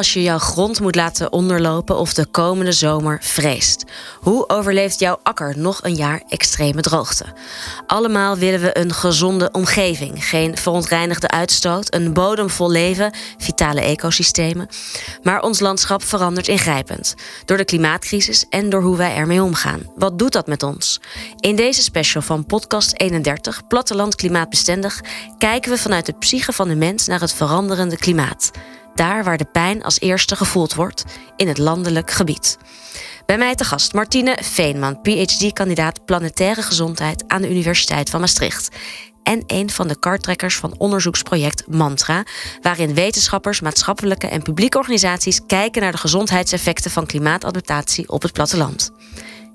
als je jouw grond moet laten onderlopen of de komende zomer vreest? Hoe overleeft jouw akker nog een jaar extreme droogte? Allemaal willen we een gezonde omgeving, geen verontreinigde uitstoot, een bodemvol leven, vitale ecosystemen. Maar ons landschap verandert ingrijpend door de klimaatcrisis en door hoe wij ermee omgaan. Wat doet dat met ons? In deze special van Podcast 31, Platteland Klimaatbestendig, kijken we vanuit de psyche van de mens naar het veranderende klimaat daar waar de pijn als eerste gevoeld wordt, in het landelijk gebied. Bij mij te gast Martine Veenman, PhD-kandidaat planetaire gezondheid aan de Universiteit van Maastricht. En een van de kartrekkers van onderzoeksproject Mantra, waarin wetenschappers, maatschappelijke en publieke organisaties kijken naar de gezondheidseffecten van klimaatadaptatie op het platteland.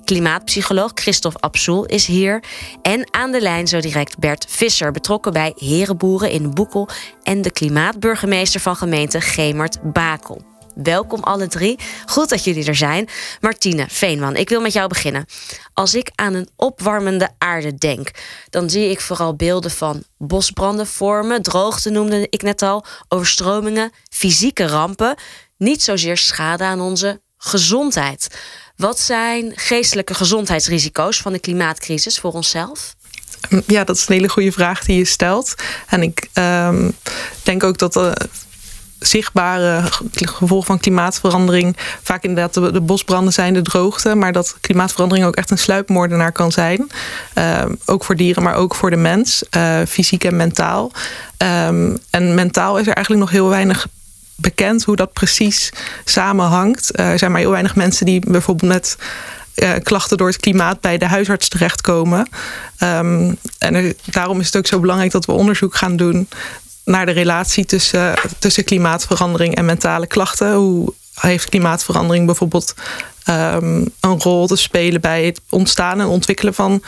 Klimaatpsycholoog Christophe Absoel is hier. En aan de lijn zo direct Bert Visser, betrokken bij Herenboeren in Boekel. En de klimaatburgemeester van gemeente Gemert Bakel. Welkom alle drie. Goed dat jullie er zijn. Martine Veenman, ik wil met jou beginnen. Als ik aan een opwarmende aarde denk, dan zie ik vooral beelden van bosbranden vormen, droogte noemde ik net al, overstromingen, fysieke rampen. Niet zozeer schade aan onze gezondheid. Wat zijn geestelijke gezondheidsrisico's van de klimaatcrisis voor onszelf? Ja, dat is een hele goede vraag die je stelt. En ik um, denk ook dat de zichtbare gevolgen van klimaatverandering vaak inderdaad de, de, bosbranden zijn, de droogte, maar dat klimaatverandering ook echt een sluipmoordenaar kan zijn. Um, ook voor dieren, maar ook voor de mens, uh, fysiek en mentaal. Um, en mentaal is er eigenlijk nog heel weinig bekend hoe dat precies samenhangt. Eh, er zijn maar heel weinig mensen die bijvoorbeeld met uh, klachten door het klimaat bij de huisarts terechtkomen. Um, en daarom is het ook zo belangrijk dat we onderzoek gaan doen naar de relatie tussen, tussen klimaatverandering en mentale klachten. Hoe heeft klimaatverandering bijvoorbeeld um, een rol te spelen bij het ontstaan en ontwikkelen van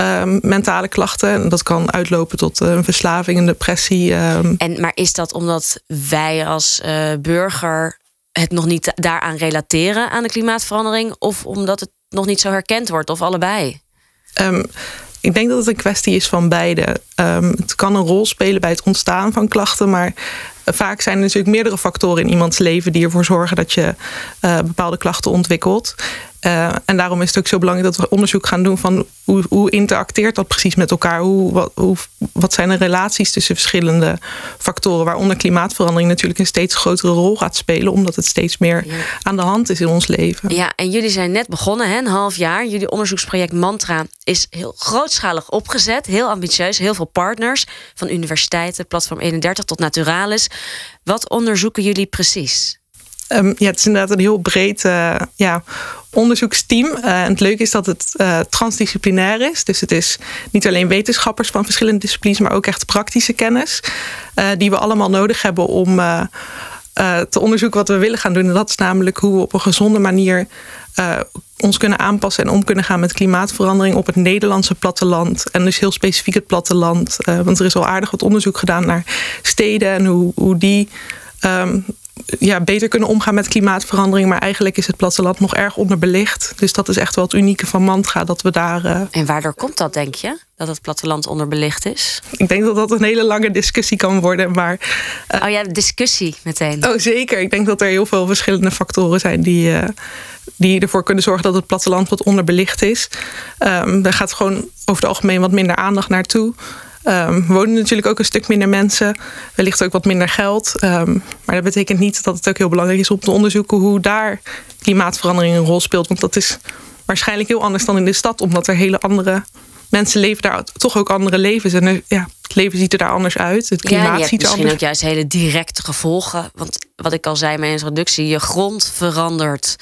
um, mentale klachten. En dat kan uitlopen tot een verslaving, een depressie. Um. En, maar is dat omdat wij als uh, burger het nog niet daaraan relateren aan de klimaatverandering? Of omdat het nog niet zo herkend wordt, of allebei? ik denk dat het een kwestie is van beide. het kan een rol spelen bij het ontstaan van klachten, maar vaak zijn er natuurlijk meerdere factoren in iemands leven die ervoor zorgen dat je uh, bepaalde klachten ontwikkelt. Uh, en daarom is het ook zo belangrijk dat we onderzoek gaan doen van hoe, hoe interacteert dat precies met elkaar? Hoe, wat, hoe, wat zijn de relaties tussen verschillende factoren? Waaronder klimaatverandering natuurlijk een steeds grotere rol gaat spelen, omdat het steeds meer ja. aan de hand is in ons leven. Ja, en jullie zijn net begonnen, hè, een half jaar. Jullie onderzoeksproject Mantra is heel grootschalig opgezet, heel ambitieus, heel veel partners, van universiteiten, Platform 31 tot Naturalis. Wat onderzoeken jullie precies? Um, ja, het is inderdaad een heel breed uh, ja, onderzoeksteam. Uh, en het leuke is dat het uh, transdisciplinair is. Dus het is niet alleen wetenschappers van verschillende disciplines, maar ook echt praktische kennis. die we allemaal nodig hebben om te onderzoeken wat we willen gaan doen. En dat is namelijk hoe we op een gezonde manier ons kunnen aanpassen en om kunnen gaan met klimaatverandering op het Nederlandse platteland. En dus heel specifiek het platteland. want er is al aardig wat onderzoek gedaan naar steden en hoe, hoe die. Um, ja, beter kunnen omgaan met klimaatverandering. Maar eigenlijk is het platteland nog erg onderbelicht. Dus dat is echt wel het unieke van Mantra dat we daar. Uh... En waardoor komt dat, denk je? Dat het platteland onderbelicht is? Ik denk dat dat een hele lange discussie kan worden. Maar, uh... Oh ja, discussie meteen. Oh zeker. Ik denk dat er heel veel verschillende factoren zijn die. Uh, die ervoor kunnen zorgen dat het platteland wat onderbelicht is. Um, daar gaat gewoon over het algemeen wat minder aandacht naartoe. Um, wonen natuurlijk ook een stuk minder mensen. Wellicht ook wat minder geld. Um, maar dat betekent niet dat het ook heel belangrijk is om te onderzoeken hoe daar klimaatverandering een rol speelt. Want dat is waarschijnlijk heel anders dan in de stad, omdat er hele andere mensen leven daar toch ook andere levens. En er, ja, het leven ziet er daar anders uit. Het klimaat ja, ziet er anders Misschien ook juist hele directe gevolgen. Want wat ik al zei in mijn introductie, je grond verandert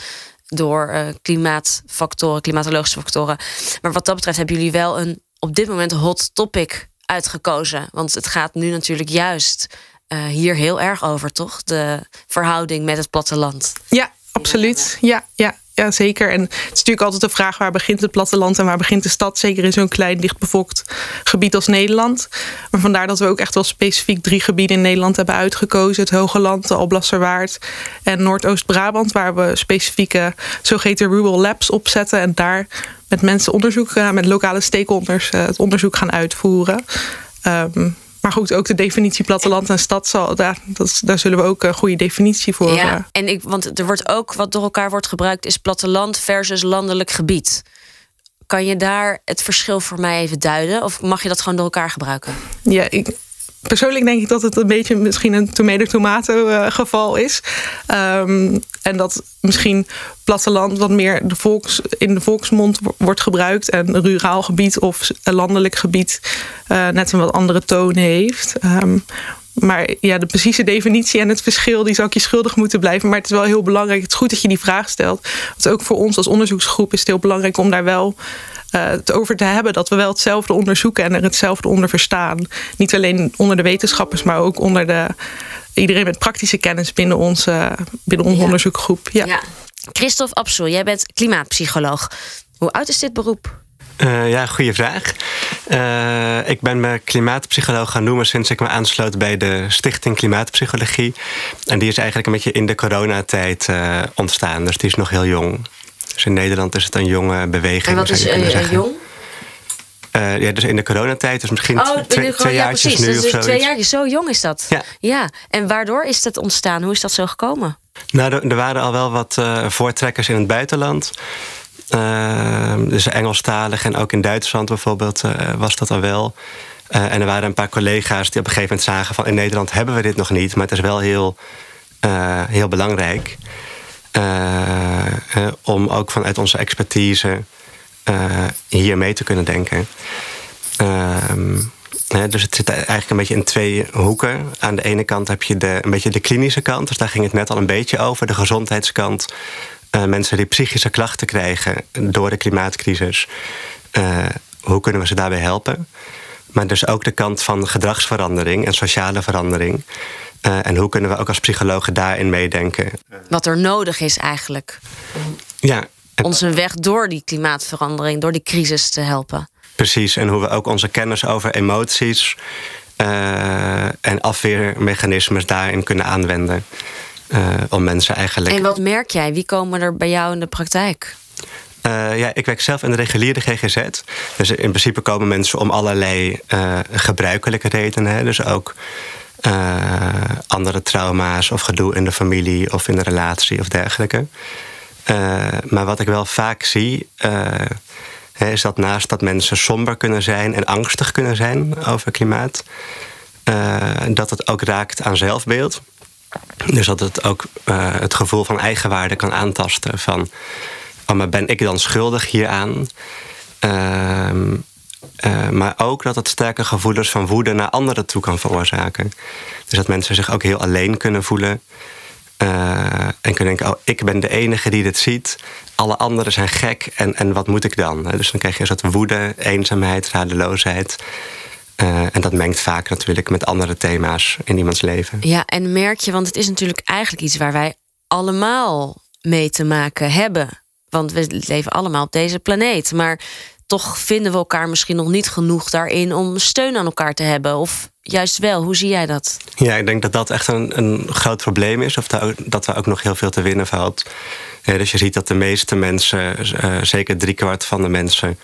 door uh, klimaatfactoren, klimatologische factoren. Maar wat dat betreft hebben jullie wel een op dit moment hot topic uitgekozen? Want het gaat nu natuurlijk juist uh, hier heel erg over, toch? De verhouding met het platteland. Ja, absoluut. Ja, ja, ja, zeker. En het is natuurlijk altijd de vraag waar begint het platteland en waar begint de stad? Zeker in zo'n klein, dichtbevolkt gebied als Nederland. Maar vandaar dat we ook echt wel specifiek drie gebieden in Nederland hebben uitgekozen: het Hoge Land, de Alblasserwaard en Noordoost-Brabant, waar we specifieke zogeheten rural labs opzetten en daar met mensen onderzoek, met lokale stakeholders, eh, het onderzoek gaan uitvoeren. Um, maar goed, ook de definitie platteland en stad zal, daar, dat, daar zullen we ook een goede definitie voor. Ja, eh, en ik, want er wordt ook wat door elkaar wordt gebruikt, is platteland versus landelijk gebied. Kan je daar het verschil voor mij even duiden? Of mag je dat gewoon door elkaar gebruiken? Ja, ik, persoonlijk denk ik dat het een beetje misschien een tomato-tomato uh, geval is. Um, en dat misschien platteland wat meer de volks, in de volksmond wordt gebruikt. En ruraal gebied of landelijk gebied uh, net een wat andere toon heeft. Um, maar ja, de precieze definitie en het verschil, die zou ik je schuldig moeten blijven. Maar het is wel heel belangrijk. Het is goed dat je die vraag stelt. Want ook voor ons als onderzoeksgroep is het heel belangrijk om daar wel het over te hebben. Dat we wel hetzelfde onderzoeken en er hetzelfde onder verstaan. Niet alleen onder de wetenschappers, maar ook onder de, iedereen met praktische kennis binnen onze, binnen onze ja. onderzoekgroep. Ja. ja. Christophe Absoel, jij bent klimaatpsycholoog. Hoe oud is dit beroep? Uh, ja, goede vraag. Uh, ik ben me klimaatpsycholoog gaan noemen sinds ik me aansloot bij de Stichting Klimaatpsychologie. En die is eigenlijk een beetje in de coronatijd uh, ontstaan. Dus die is nog heel jong. Dus in Nederland is het een jonge beweging. En wat is uh, jong? Uh, ja, dus in de coronatijd, dus misschien oh, twee, twee ja, jaartjes precies. nu dus of zo. Twee jaartjes, zo jong is dat. Ja. ja. En waardoor is dat ontstaan? Hoe is dat zo gekomen? Nou, er, er waren al wel wat uh, voortrekkers in het buitenland. Uh, dus Engelstalig en ook in Duitsland bijvoorbeeld was dat al wel. en er waren een paar collega's die op een gegeven moment zagen van... in Nederland hebben we dit nog niet, maar het is wel heel, heel belangrijk... Uh, om ook vanuit onze expertise uh, hier mee te kunnen denken. Ehm, dus het zit eigenlijk een beetje in twee hoeken. Aan de ene kant heb je de, een beetje de klinische kant, dus daar ging het net al een beetje over, de gezondheidskant. mensen die psychische klachten krijgen door de klimaatcrisis. hoe kunnen we ze daarbij helpen? Maar dus ook de kant van gedragsverandering en sociale verandering. Uh, en hoe kunnen we ook als psychologen daarin meedenken? Wat er nodig is eigenlijk. Ja. Ons een weg door die klimaatverandering, door die crisis te helpen. Precies, en hoe we ook onze kennis over emoties uh, en afweermechanismes daarin kunnen aanwenden. Uh, om mensen eigenlijk. En wat merk jij? Wie komen er bij jou in de praktijk? Uh, ja, ik werk zelf in de reguliere GGZ. Dus in principe komen mensen om allerlei gebruikelijke redenen. Hè. Dus ook uh, andere trauma's of gedoe in de familie of in de relatie of dergelijke. maar wat ik wel vaak zie, is dat naast dat mensen somber kunnen zijn en angstig kunnen zijn over klimaat, dat het ook raakt aan zelfbeeld. Dus dat het ook het gevoel van eigenwaarde kan aantasten. Van, oh, maar ben ik dan schuldig hieraan? Uh, maar ook dat het sterke gevoelens van woede naar anderen toe kan veroorzaken. Dus dat mensen zich ook heel alleen kunnen voelen. Uh, en kunnen denken, oh, ik ben de enige die dit ziet. Alle anderen zijn gek en, en wat moet ik dan? Dus dan krijg je een soort woede, eenzaamheid, radeloosheid. Uh, en dat mengt vaak natuurlijk met andere thema's in iemands leven. Ja, en merk je, want het is natuurlijk eigenlijk iets waar wij allemaal mee te maken hebben. Want we leven allemaal op deze planeet. Maar toch vinden we elkaar misschien nog niet genoeg daarin om steun aan elkaar te hebben. Of juist wel, hoe zie jij dat? Ja, ik denk dat dat echt een, een groot probleem is. Of dat er ook nog heel veel te winnen valt. Dus je ziet dat de meeste mensen, uh, zeker driekwart van de mensen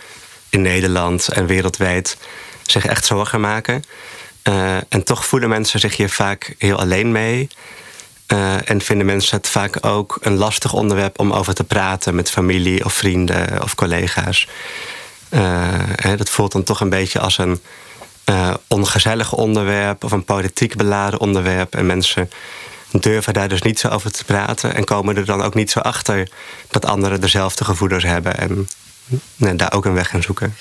in Nederland en wereldwijd, zich echt zorgen maken. Uh, en toch voelen mensen zich hier vaak heel alleen mee. Uh, en vinden mensen het vaak ook een lastig onderwerp om over te praten met familie of vrienden of collega's. Hè, dat voelt dan toch een beetje als een uh, ongezellig onderwerp of een politiek beladen onderwerp. En mensen durven daar dus niet zo over te praten en komen er dan ook niet zo achter dat anderen dezelfde gevoelens hebben en nee, daar ook een weg in zoeken.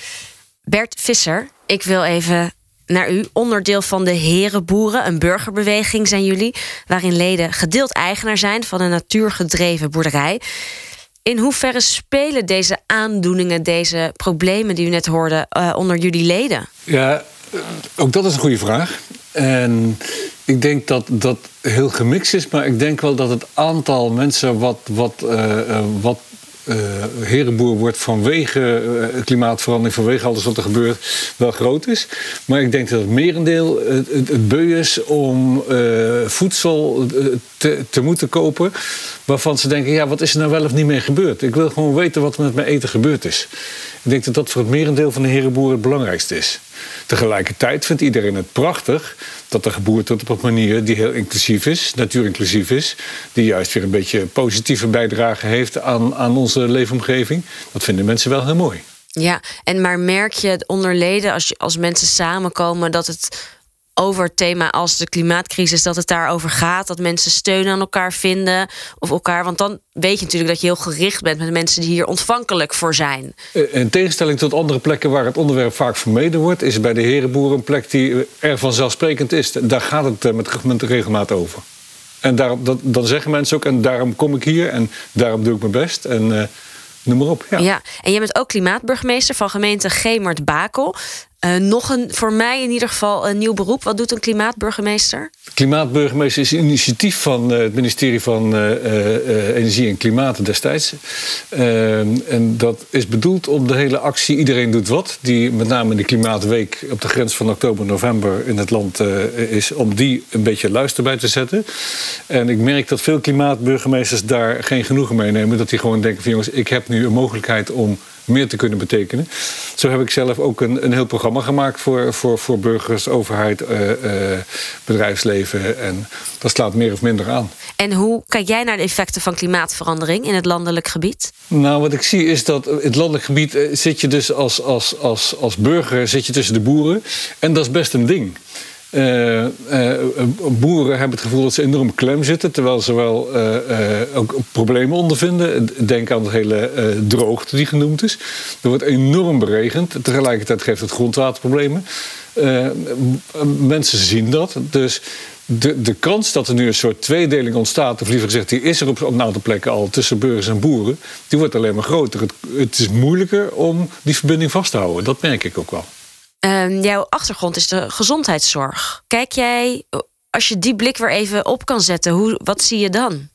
Bert Visser, ik wil even naar u. Onderdeel van de Herenboeren, een burgerbeweging zijn jullie, waarin leden gedeeld eigenaar zijn van een natuurgedreven boerderij. In hoeverre spelen deze aandoeningen, deze problemen die u net hoorde, uh, onder jullie leden? Ja, ook dat is een goede vraag. En ik denk dat dat heel gemixt is, maar ik denk wel dat het aantal mensen wat, wat, uh, wat herenboer wordt vanwege klimaatverandering, vanwege alles wat er gebeurt, wel groot is. Maar ik denk dat het merendeel het, het, beu is om voedsel te, te moeten kopen waarvan ze denken, ja, wat is er nou wel of niet mee gebeurd? Ik wil gewoon weten wat er met mijn eten gebeurd is. Ik denk dat dat voor het merendeel van de herenboeren het belangrijkste is. Tegelijkertijd vindt iedereen het prachtig dat er geboerd wordt op een manier die heel inclusief is, natuurinclusief is, die juist weer een beetje positieve bijdrage heeft aan, aan onze leefomgeving. Dat vinden mensen wel heel mooi. Ja, en maar merk je onder leden als, als mensen samenkomen dat het over thema als de klimaatcrisis, dat het daarover gaat, dat mensen steun aan elkaar vinden of elkaar. Want dan weet je natuurlijk dat je heel gericht bent met de mensen die hier ontvankelijk voor zijn. Eh, in tegenstelling tot andere plekken waar het onderwerp vaak vermeden wordt, is bij de herenboeren een plek die er vanzelfsprekend is. Daar gaat het eh, met, met regelmaat over. En daarom, dat, dan zeggen mensen ook, en daarom kom ik hier en daarom doe ik mijn best. En uh, noem maar op. Ja. ja, en jij bent ook klimaatburgemeester van gemeente Gemert-Bakel. Uh, nog een, voor mij in ieder geval, een nieuw beroep. Wat doet een klimaatburgemeester? Klimaatburgemeester is een initiatief van uh, het ministerie van uh, Energie en Klimaat destijds. en dat is bedoeld om de hele actie Iedereen doet wat, die met name in de Klimaatweek op de grens van oktober-november in het land is, om die een beetje luister bij te zetten. En ik merk dat veel klimaatburgemeesters daar geen genoegen mee nemen. Dat die gewoon denken van jongens, ik heb nu een mogelijkheid om meer te kunnen betekenen. Zo heb ik zelf ook een, een heel programma gemaakt voor, voor, voor burgers, overheid, uh, uh, bedrijfsleven. En dat slaat meer of minder aan. En hoe kijk jij naar de effecten van klimaatverandering in het landelijk gebied? Nou, wat ik zie is dat in het landelijk gebied uh, zit je dus als, als, als, als burger zit je tussen de boeren. En dat is best een ding. Uh, uh, boeren hebben het gevoel dat ze enorm klem zitten, terwijl ze wel ook problemen ondervinden. Denk aan de hele droogte die genoemd is. Er wordt enorm beregend. Tegelijkertijd geeft het grondwaterproblemen. mensen zien dat. Dus de, de kans dat er nu een soort tweedeling ontstaat, of liever gezegd, die is er op een aantal plekken al tussen burgers en boeren, die wordt alleen maar groter. Het is moeilijker om die verbinding vast te houden. Dat merk ik ook wel. Um, jouw achtergrond is de gezondheidszorg. Kijk jij, als je die blik weer even op kan zetten, hoe, wat zie je dan?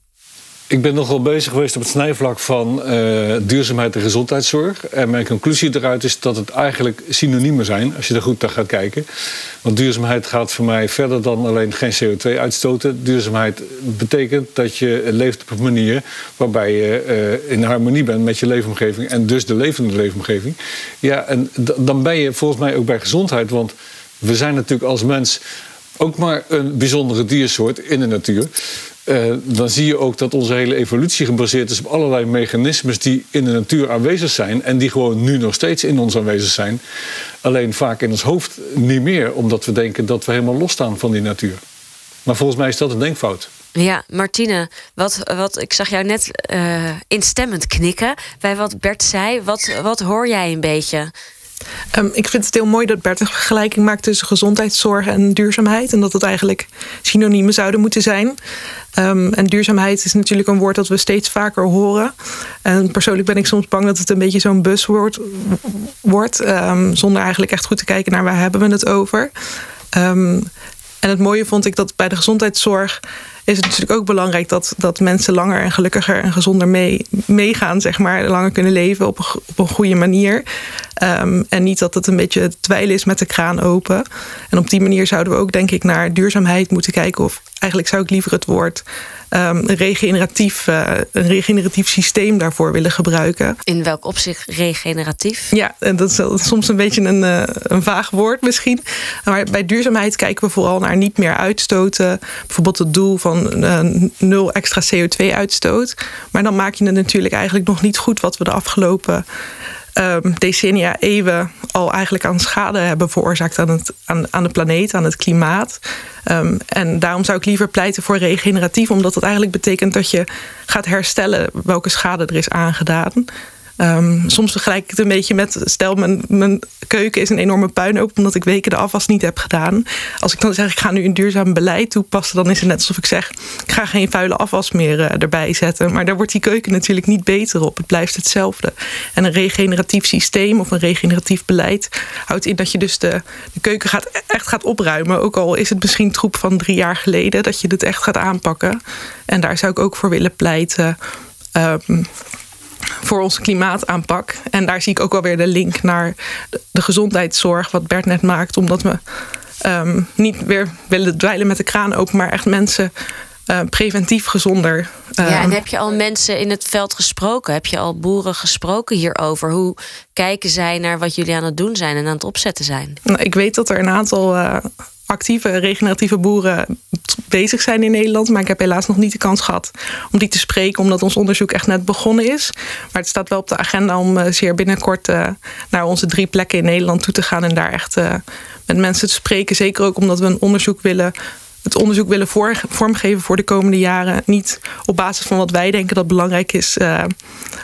Ik ben nogal bezig geweest op het snijvlak van uh, duurzaamheid en gezondheidszorg. En mijn conclusie eruit is dat het eigenlijk synoniemen zijn, als je er goed naar gaat kijken. Want duurzaamheid gaat voor mij verder dan alleen geen CO2 uitstoten. Duurzaamheid betekent dat je leeft op een manier waarbij je uh, in harmonie bent met je leefomgeving en dus de levende leefomgeving. Ja, en dan ben je volgens mij ook bij gezondheid, want we zijn natuurlijk als mens ook maar een bijzondere diersoort in de natuur. Uh, dan zie je ook dat onze hele evolutie gebaseerd is op allerlei mechanismes die in de natuur aanwezig zijn en die gewoon nu nog steeds in ons aanwezig zijn. Alleen vaak in ons hoofd niet meer, omdat we denken dat we helemaal losstaan van die natuur. Maar volgens mij is dat een denkfout. Ja, Martine, wat, wat, ik zag jou net uh, instemmend knikken bij wat Bert zei. Wat, wat hoor jij een beetje? Um, ik vind het heel mooi dat Bert een vergelijking maakt tussen gezondheidszorg en duurzaamheid. En dat het eigenlijk synoniemen zouden moeten zijn. Um, en duurzaamheid is natuurlijk een woord dat we steeds vaker horen. En persoonlijk ben ik soms bang dat het een beetje zo'n buswoord wordt. Um, zonder eigenlijk echt goed te kijken naar waar hebben we het over. en het mooie vond ik dat bij de gezondheidszorg is het natuurlijk ook belangrijk dat, dat mensen langer en gelukkiger en gezonder mee, meegaan, zeg maar, langer kunnen leven op een, op een goede manier. Um, en niet dat het een beetje dweilen is met de kraan open. En op die manier zouden we ook, denk ik, naar duurzaamheid moeten kijken. Of eigenlijk zou ik liever het woord um, regeneratief, uh, een regeneratief systeem daarvoor willen gebruiken. In welk opzicht regeneratief? Ja, en dat is soms een beetje een, uh, een vaag woord misschien. Maar bij duurzaamheid kijken we vooral naar niet meer uitstoten. Bijvoorbeeld het doel van uh, nul extra CO2-uitstoot. Maar dan maak je het natuurlijk eigenlijk nog niet goed wat we de afgelopen um, decennia, eeuwen al eigenlijk aan schade hebben veroorzaakt aan, het, aan, de planeet, aan het klimaat. Um, en daarom zou ik liever pleiten voor regeneratief, omdat dat eigenlijk betekent dat je gaat herstellen welke schade er is aangedaan. Um, soms vergelijk ik het een beetje met, stel mijn, mijn keuken is een enorme puinhoop omdat ik weken de afwas niet heb gedaan. Als ik dan zeg ik ga nu een duurzaam beleid toepassen, dan is het net alsof ik zeg ik ga geen vuile afwas meer uh, erbij zetten. Maar daar wordt die keuken natuurlijk niet beter op. Het blijft hetzelfde. En een regeneratief systeem of een regeneratief beleid houdt in dat je dus de, de keuken gaat, echt gaat opruimen. Ook al is het misschien troep van drie jaar geleden, dat je het echt gaat aanpakken. En daar zou ik ook voor willen pleiten. Um, voor onze klimaataanpak. En daar zie ik ook wel weer de link naar de, gezondheidszorg, wat Bert net maakt, omdat we um, niet weer willen dweilen met de kraan open, maar echt mensen uh, preventief gezonder. Ja, en ehm, heb je al mensen in het veld gesproken? Heb je al boeren gesproken hierover? Hoe kijken zij naar wat jullie aan het doen zijn en aan het opzetten zijn? Nou, ik weet dat er een aantal uh, actieve regeneratieve boeren bezig zijn in Nederland. Maar ik heb helaas nog niet de kans gehad om die te spreken, omdat ons onderzoek echt net begonnen is. Maar het staat wel op de agenda om uh, zeer binnenkort naar onze drie plekken in Nederland toe te gaan en daar echt met mensen te spreken. Zeker ook omdat we een onderzoek willen het onderzoek willen vormgeven voor de komende jaren. Niet op basis van wat wij denken dat belangrijk is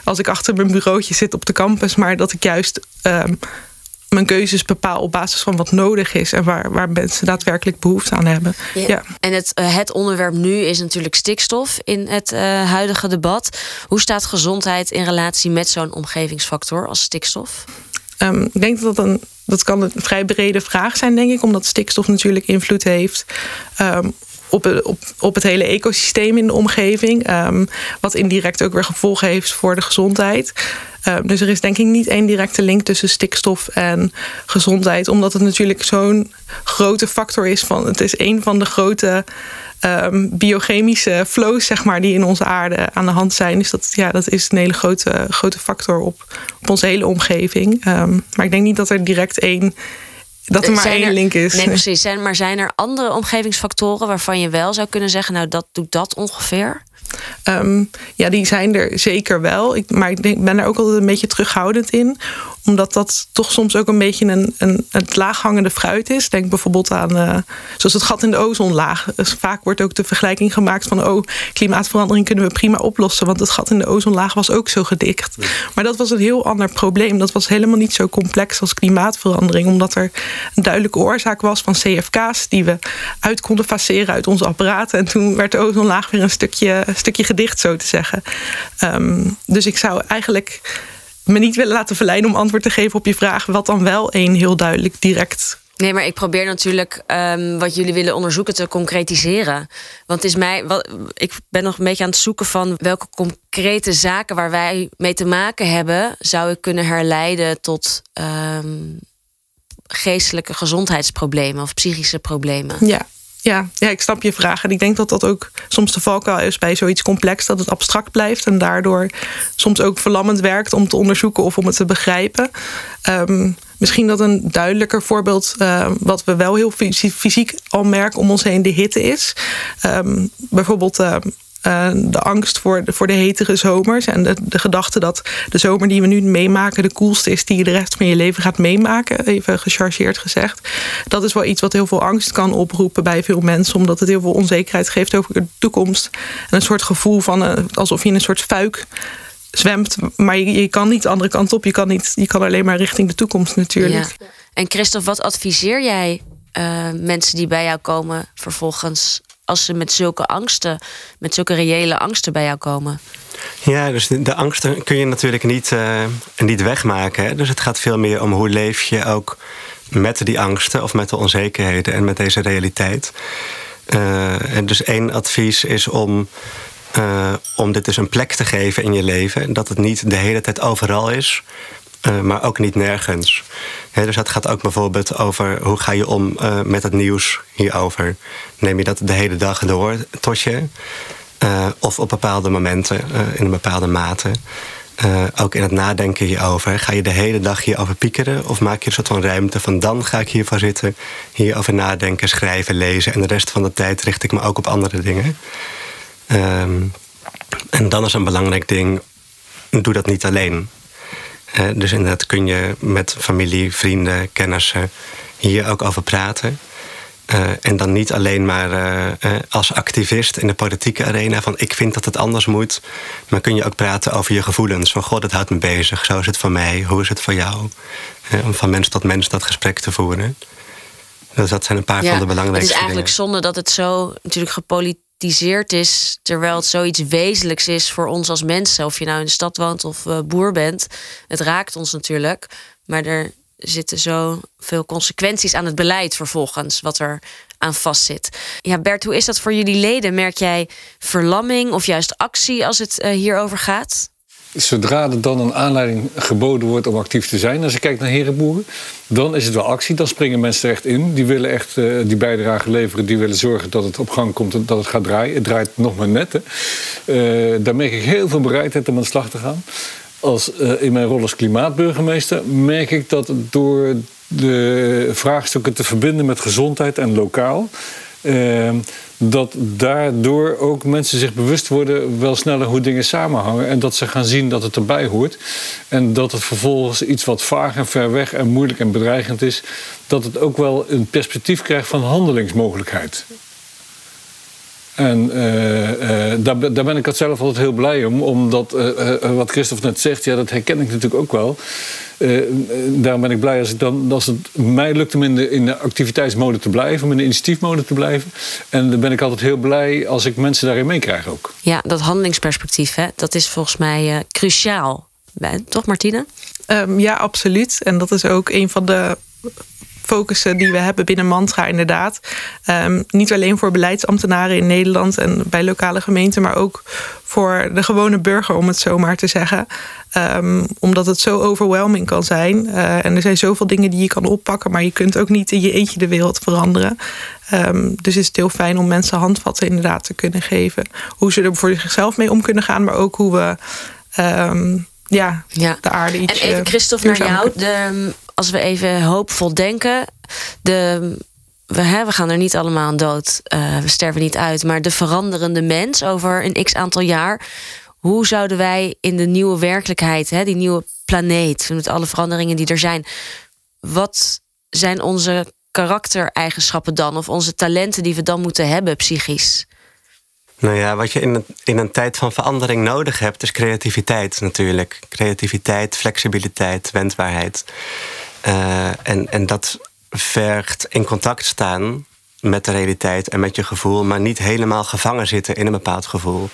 als ik achter mijn bureautje zit op de campus, maar dat ik juist uh, mijn keuzes bepaal op basis van wat nodig is en waar, waar mensen daadwerkelijk behoefte aan hebben. Ja. En het, uh, het onderwerp nu is natuurlijk stikstof in het huidige debat. Hoe staat gezondheid in relatie met zo'n omgevingsfactor als stikstof? Um, ik denk dat dat een dat kan een vrij brede vraag zijn, denk ik, omdat stikstof natuurlijk invloed heeft um, op, op, het hele ecosysteem in de omgeving. Um, wat indirect ook weer gevolgen heeft voor de gezondheid. Um, dus er is denk ik niet één directe link tussen stikstof en gezondheid, omdat het natuurlijk zo'n grote factor is. Van, het is een van de grote um, biochemische flows, zeg maar, die in onze aarde aan de hand zijn. Dus dat, ja, dat is een hele grote, grote factor op, op onze hele omgeving. Maar ik denk niet dat er direct één. Dat er maar één link is. Nee, precies. Zijn, maar zijn er andere omgevingsfactoren waarvan je wel zou kunnen zeggen, nou, dat doet dat ongeveer? Um, ja, die zijn er zeker wel. Ik, maar ik denk, ben er ook altijd een beetje terughoudend in omdat dat toch soms ook een beetje een, een, het laaghangende fruit is. Denk bijvoorbeeld aan, uh, zoals het gat in de ozonlaag. Dus vaak wordt ook de vergelijking gemaakt van, oh, klimaatverandering kunnen we prima oplossen, want het gat in de ozonlaag was ook zo gedicht. Maar dat was een heel ander probleem. Dat was helemaal niet zo complex als klimaatverandering, omdat er een duidelijke oorzaak was van CFK's die we uit konden faceren uit onze apparaten. En toen werd de ozonlaag weer een stukje, een stukje gedicht, zo te zeggen. Um, dus ik zou eigenlijk me niet willen laten verleiden om antwoord te geven op je vraag, wat dan wel een heel duidelijk direct. Nee, maar ik probeer natuurlijk um, wat jullie willen onderzoeken te concretiseren. Want het is mij, wat, ik ben nog een beetje aan het zoeken van welke concrete zaken waar wij mee te maken hebben, zou ik kunnen herleiden tot um, geestelijke gezondheidsproblemen of psychische problemen. Ja, ja, ja, ik snap je vraag. En ik denk dat dat ook soms de valkuil is bij zoiets complex, dat het abstract blijft en daardoor soms ook verlammend werkt om te onderzoeken of om het te begrijpen. Um, misschien dat een duidelijker voorbeeld, uh, wat we wel heel fysiek al merken om ons heen, de hitte is. Um, bijvoorbeeld. Uh, de angst voor de, voor de hetere zomers. En de, de gedachte dat de zomer die we nu meemaken de koelste is die je de rest van je leven gaat meemaken. Even gechargeerd gezegd. Dat is wel iets wat heel veel angst kan oproepen bij veel mensen. Omdat het heel veel onzekerheid geeft over de toekomst. En een soort gevoel van uh, alsof je in een soort fuik zwemt. Maar je, kan niet de andere kant op. Je kan, niet, je kan alleen maar richting de toekomst natuurlijk. En Christophe, wat adviseer jij uh, mensen die bij jou komen vervolgens als ze met zulke angsten, met zulke reële angsten bij jou komen? Ja, dus de, angsten kun je natuurlijk niet, uh, niet wegmaken. Dus het gaat veel meer om hoe leef je ook met die angsten of met de onzekerheden en met deze realiteit. Uh, en dus één advies is om, uh, om dit dus een plek te geven in je leven. Dat het niet de hele tijd overal is, maar ook niet nergens. Dus dat gaat ook bijvoorbeeld over hoe ga je om uh, met het nieuws hierover. Neem je dat de hele dag door tot je? Uh, of op bepaalde momenten, in een bepaalde mate. ook in het nadenken hierover. Ga je de hele dag hierover piekeren? Of maak je een soort van ruimte van dan ga ik hiervan zitten, hierover nadenken, schrijven, lezen. En de rest van de tijd richt ik me ook op andere dingen. Um, en dan is een belangrijk ding, doe dat niet alleen. Uh, dus inderdaad kun je met familie, vrienden, kennissen hier ook over praten. Uh, en dan niet alleen maar uh, als activist in de politieke arena van ik vind dat het anders moet. Maar kun je ook praten over je gevoelens. Van god, het houdt me bezig. Zo is het voor mij. Hoe is het voor jou? om van mens tot mens dat gesprek te voeren. Dus dat zijn een paar van de belangrijkste Het is eigenlijk zonde dat het zo natuurlijk gepolitiseerd is, terwijl het zoiets wezenlijks is voor ons als mensen. Of je nou in de stad woont of uh, boer bent. Het raakt ons natuurlijk. Maar er zitten zo veel consequenties aan het beleid vervolgens, wat er aan vastzit. Ja, Bert, hoe is dat voor jullie leden? Merk jij verlamming of juist actie als het uh, hierover gaat? Zodra er dan een aanleiding geboden wordt om actief te zijn, als je kijkt naar herenboeren, dan is het wel actie. Dan springen mensen er echt in. Die willen echt uh, die bijdrage leveren. Die willen zorgen dat het op gang komt en dat het gaat draaien. Het draait nog maar net. Hè. Uh, daar merk ik heel veel bereidheid om aan de slag te gaan. Als, uh, in mijn rol als klimaatburgemeester merk ik dat door de vraagstukken te verbinden met gezondheid en lokaal dat daardoor ook mensen zich bewust worden wel sneller hoe dingen samenhangen. En dat ze gaan zien dat het erbij hoort. En dat het vervolgens iets wat vaag en ver weg en moeilijk en bedreigend is, dat het ook wel een perspectief krijgt van handelingsmogelijkheid. En uh, uh, daar, daar, ben ik het zelf altijd heel blij om. Omdat uh, wat Christophe net zegt, ja, dat herken ik natuurlijk ook wel. daarom ben ik blij als, ik dan, als het mij lukt om in de, in de activiteitsmode te blijven, om in de initiatiefmode te blijven. En dan ben ik altijd heel blij als ik mensen daarin meekrijg ook. Ja, dat handelingsperspectief, hè, dat is volgens mij cruciaal. Toch, Martine? Um, ja, absoluut. En dat is ook een van de focussen die we hebben binnen Mantra, inderdaad. Um, niet alleen voor beleidsambtenaren in Nederland en bij lokale gemeenten, maar ook voor de gewone burger, om het zo maar te zeggen. Um, omdat het zo overwhelming kan zijn. Uh, en er zijn zoveel dingen die je kan oppakken, maar je kunt ook niet in je eentje de wereld veranderen. Um, dus is het heel fijn om mensen handvatten inderdaad te kunnen geven. Hoe ze er voor zichzelf mee om kunnen gaan, maar ook hoe we ja, ja, de aarde iets. En even Christophe naar jou. De, als we even hoopvol denken. De, we, hè, we gaan er niet allemaal aan dood. Uh, we sterven niet uit. Maar de veranderende mens over een x aantal jaar. Hoe zouden wij in de nieuwe werkelijkheid, hè, die nieuwe planeet, met alle veranderingen die er zijn. Wat zijn onze karaktereigenschappen dan? Of onze talenten die we dan moeten hebben, psychisch? Nou ja, wat je in in een tijd van verandering nodig hebt, is creativiteit natuurlijk. Creativiteit, flexibiliteit, wendbaarheid. Uh, en, en dat vergt in contact staan met de realiteit en met je gevoel, maar niet helemaal gevangen zitten in een bepaald gevoel.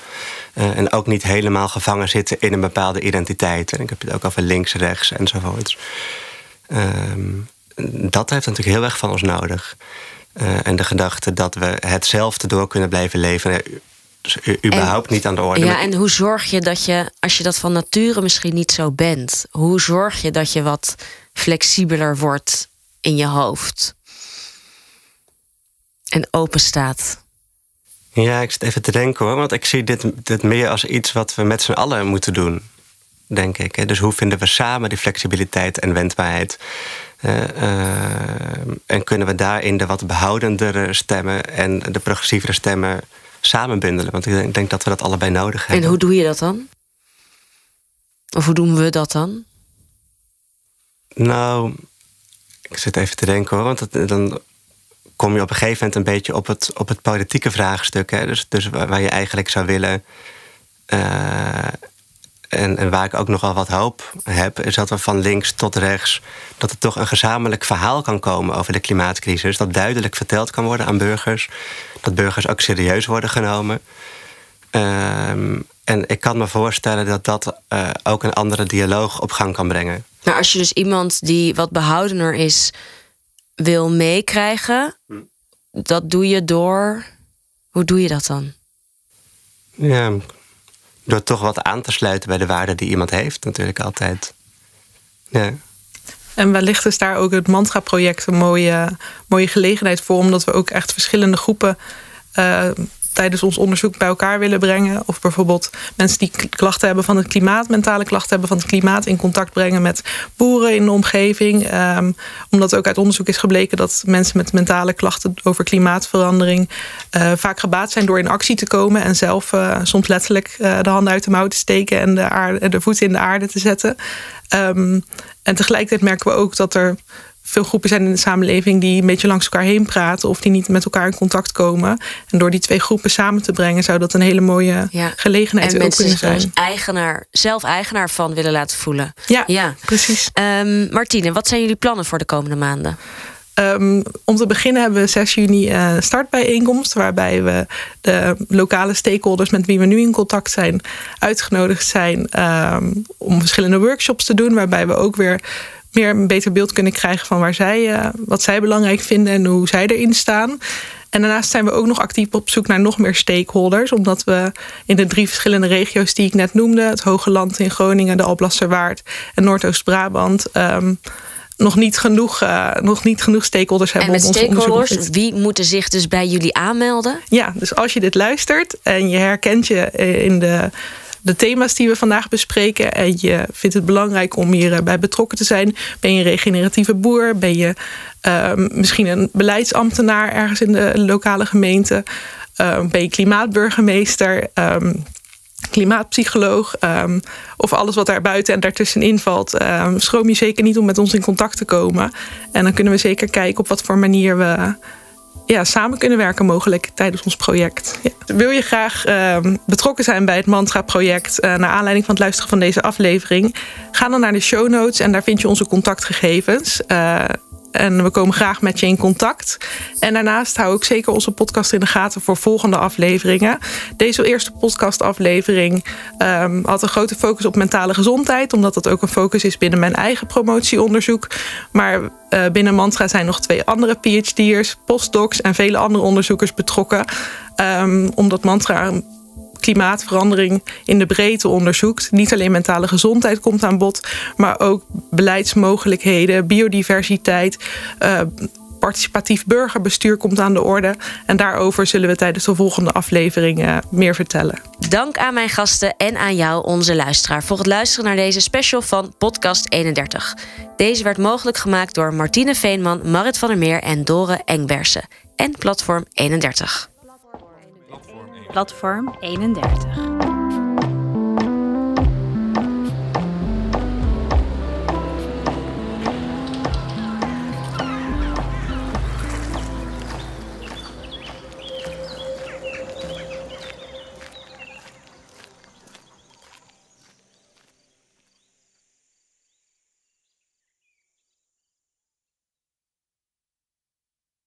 Uh, en ook niet helemaal gevangen zitten in een bepaalde identiteit. En ik heb het ook over links, rechts enzovoorts. Uh, dat heeft natuurlijk heel erg van ons nodig. Uh, en de gedachte dat we hetzelfde door kunnen blijven leven dus überhaupt niet aan de orde. Ja, en hoe zorg je dat je, als je dat van nature misschien niet zo bent, hoe zorg je dat je wat flexibeler wordt in je hoofd en open staat? Ja, ik zit even te denken hoor, want ik zie dit, dit meer als iets wat we met z'n allen moeten doen, denk ik. Dus hoe vinden we samen die flexibiliteit en wendbaarheid? Uh, uh, en kunnen we daarin de wat behoudendere stemmen en de progressievere stemmen samenbundelen. Want ik denk dat we dat allebei nodig hebben. En hoe doe je dat dan? Of hoe doen we dat dan? Nou, ik zit even te denken hoor. Want dan kom je op een gegeven moment een beetje op het, op het politieke vraagstuk. Hè? Dus, dus waar je eigenlijk zou willen. Uh, en, en, waar ik ook nogal wat hoop heb, is dat we van links tot rechts. dat er toch een gezamenlijk verhaal kan komen over de klimaatcrisis. Dat duidelijk verteld kan worden aan burgers. Dat burgers ook serieus worden genomen. Um, en ik kan me voorstellen dat dat uh, ook een andere dialoog op gang kan brengen. Maar als je dus iemand die wat behoudener is wil meekrijgen, hm. dat doe je door. Hoe doe je dat dan? Ja, door toch wat aan te sluiten bij de waarde die iemand heeft, natuurlijk altijd. Ja. En wellicht is daar ook het Mantra-project een mooie, mooie gelegenheid voor, omdat we ook echt verschillende groepen uh, tijdens ons onderzoek bij elkaar willen brengen. Of bijvoorbeeld mensen die klachten hebben van het klimaat, mentale klachten hebben van het klimaat, in contact brengen met boeren in de omgeving. Um, omdat ook uit onderzoek is gebleken dat mensen met mentale klachten over klimaatverandering uh, vaak gebaat zijn door in actie te komen en zelf uh, soms letterlijk uh, de handen uit de mouw te steken en de, de voeten in de aarde te zetten. Um, en tegelijkertijd merken we ook dat er veel groepen zijn in de samenleving die een beetje langs elkaar heen praten of die niet met elkaar in contact komen. En door die twee groepen samen te brengen, zou dat een hele mooie ja. gelegenheid en ook kunnen zijn. En eigenaar, zelf eigenaar van willen laten voelen. Ja, ja. precies. Um, Martine, wat zijn jullie plannen voor de komende maanden? Um, om te beginnen hebben we 6 juni een uh, startbijeenkomst. Waarbij we de lokale stakeholders met wie we nu in contact zijn uitgenodigd zijn um, om verschillende workshops te doen. Waarbij we ook weer meer een beter beeld kunnen krijgen van waar zij, uh, wat zij belangrijk vinden en hoe zij erin staan. En daarnaast zijn we ook nog actief op zoek naar nog meer stakeholders. Omdat we in de drie verschillende regio's die ik net noemde, het Hoge Land in Groningen, de Alblasserwaard en Noordoost-Brabant. Um, nog niet genoeg, uh, nog niet genoeg stakeholders hebben. En met stakeholders, wie moeten zich dus bij jullie aanmelden? Ja, dus als je dit luistert en je herkent je in de, de thema's die we vandaag bespreken. En je vindt het belangrijk om hierbij betrokken te zijn, ben je een regeneratieve boer, ben je uh, misschien een beleidsambtenaar ergens in de lokale gemeente, uh, ben je klimaatburgemeester. Um, klimaatpsycholoog? Of alles wat daar buiten en daartussenin valt, um, schroom je zeker niet om met ons in contact te komen. En dan kunnen we zeker kijken op wat voor manier we ja, samen kunnen werken mogelijk tijdens ons project. Ja. Wil je graag um, betrokken zijn bij het Mantra-project uh, naar aanleiding van het luisteren van deze aflevering? Ga dan naar de show notes en daar vind je onze contactgegevens. Uh, en we komen graag met je in contact. En daarnaast hou ik zeker onze podcast in de gaten voor volgende afleveringen. Deze eerste podcastaflevering um, had een grote focus op mentale gezondheid, omdat dat ook een focus is binnen mijn eigen promotieonderzoek. Maar uh, binnen Mantra zijn nog twee andere PhD'ers, postdocs en vele andere onderzoekers betrokken. Um, omdat Mantra klimaatverandering in de breedte onderzoekt. Niet alleen mentale gezondheid komt aan bod, maar ook beleidsmogelijkheden, biodiversiteit. Uh, participatief burgerbestuur komt aan de orde. En daarover zullen we tijdens de volgende aflevering uh, meer vertellen. Dank aan mijn gasten en aan jou, onze luisteraar, voor het luisteren naar deze special van Podcast 31. Deze werd mogelijk gemaakt door Martine Veenman, Marit van der Meer en Dore Engbersen. En Platform 31. Platform 31.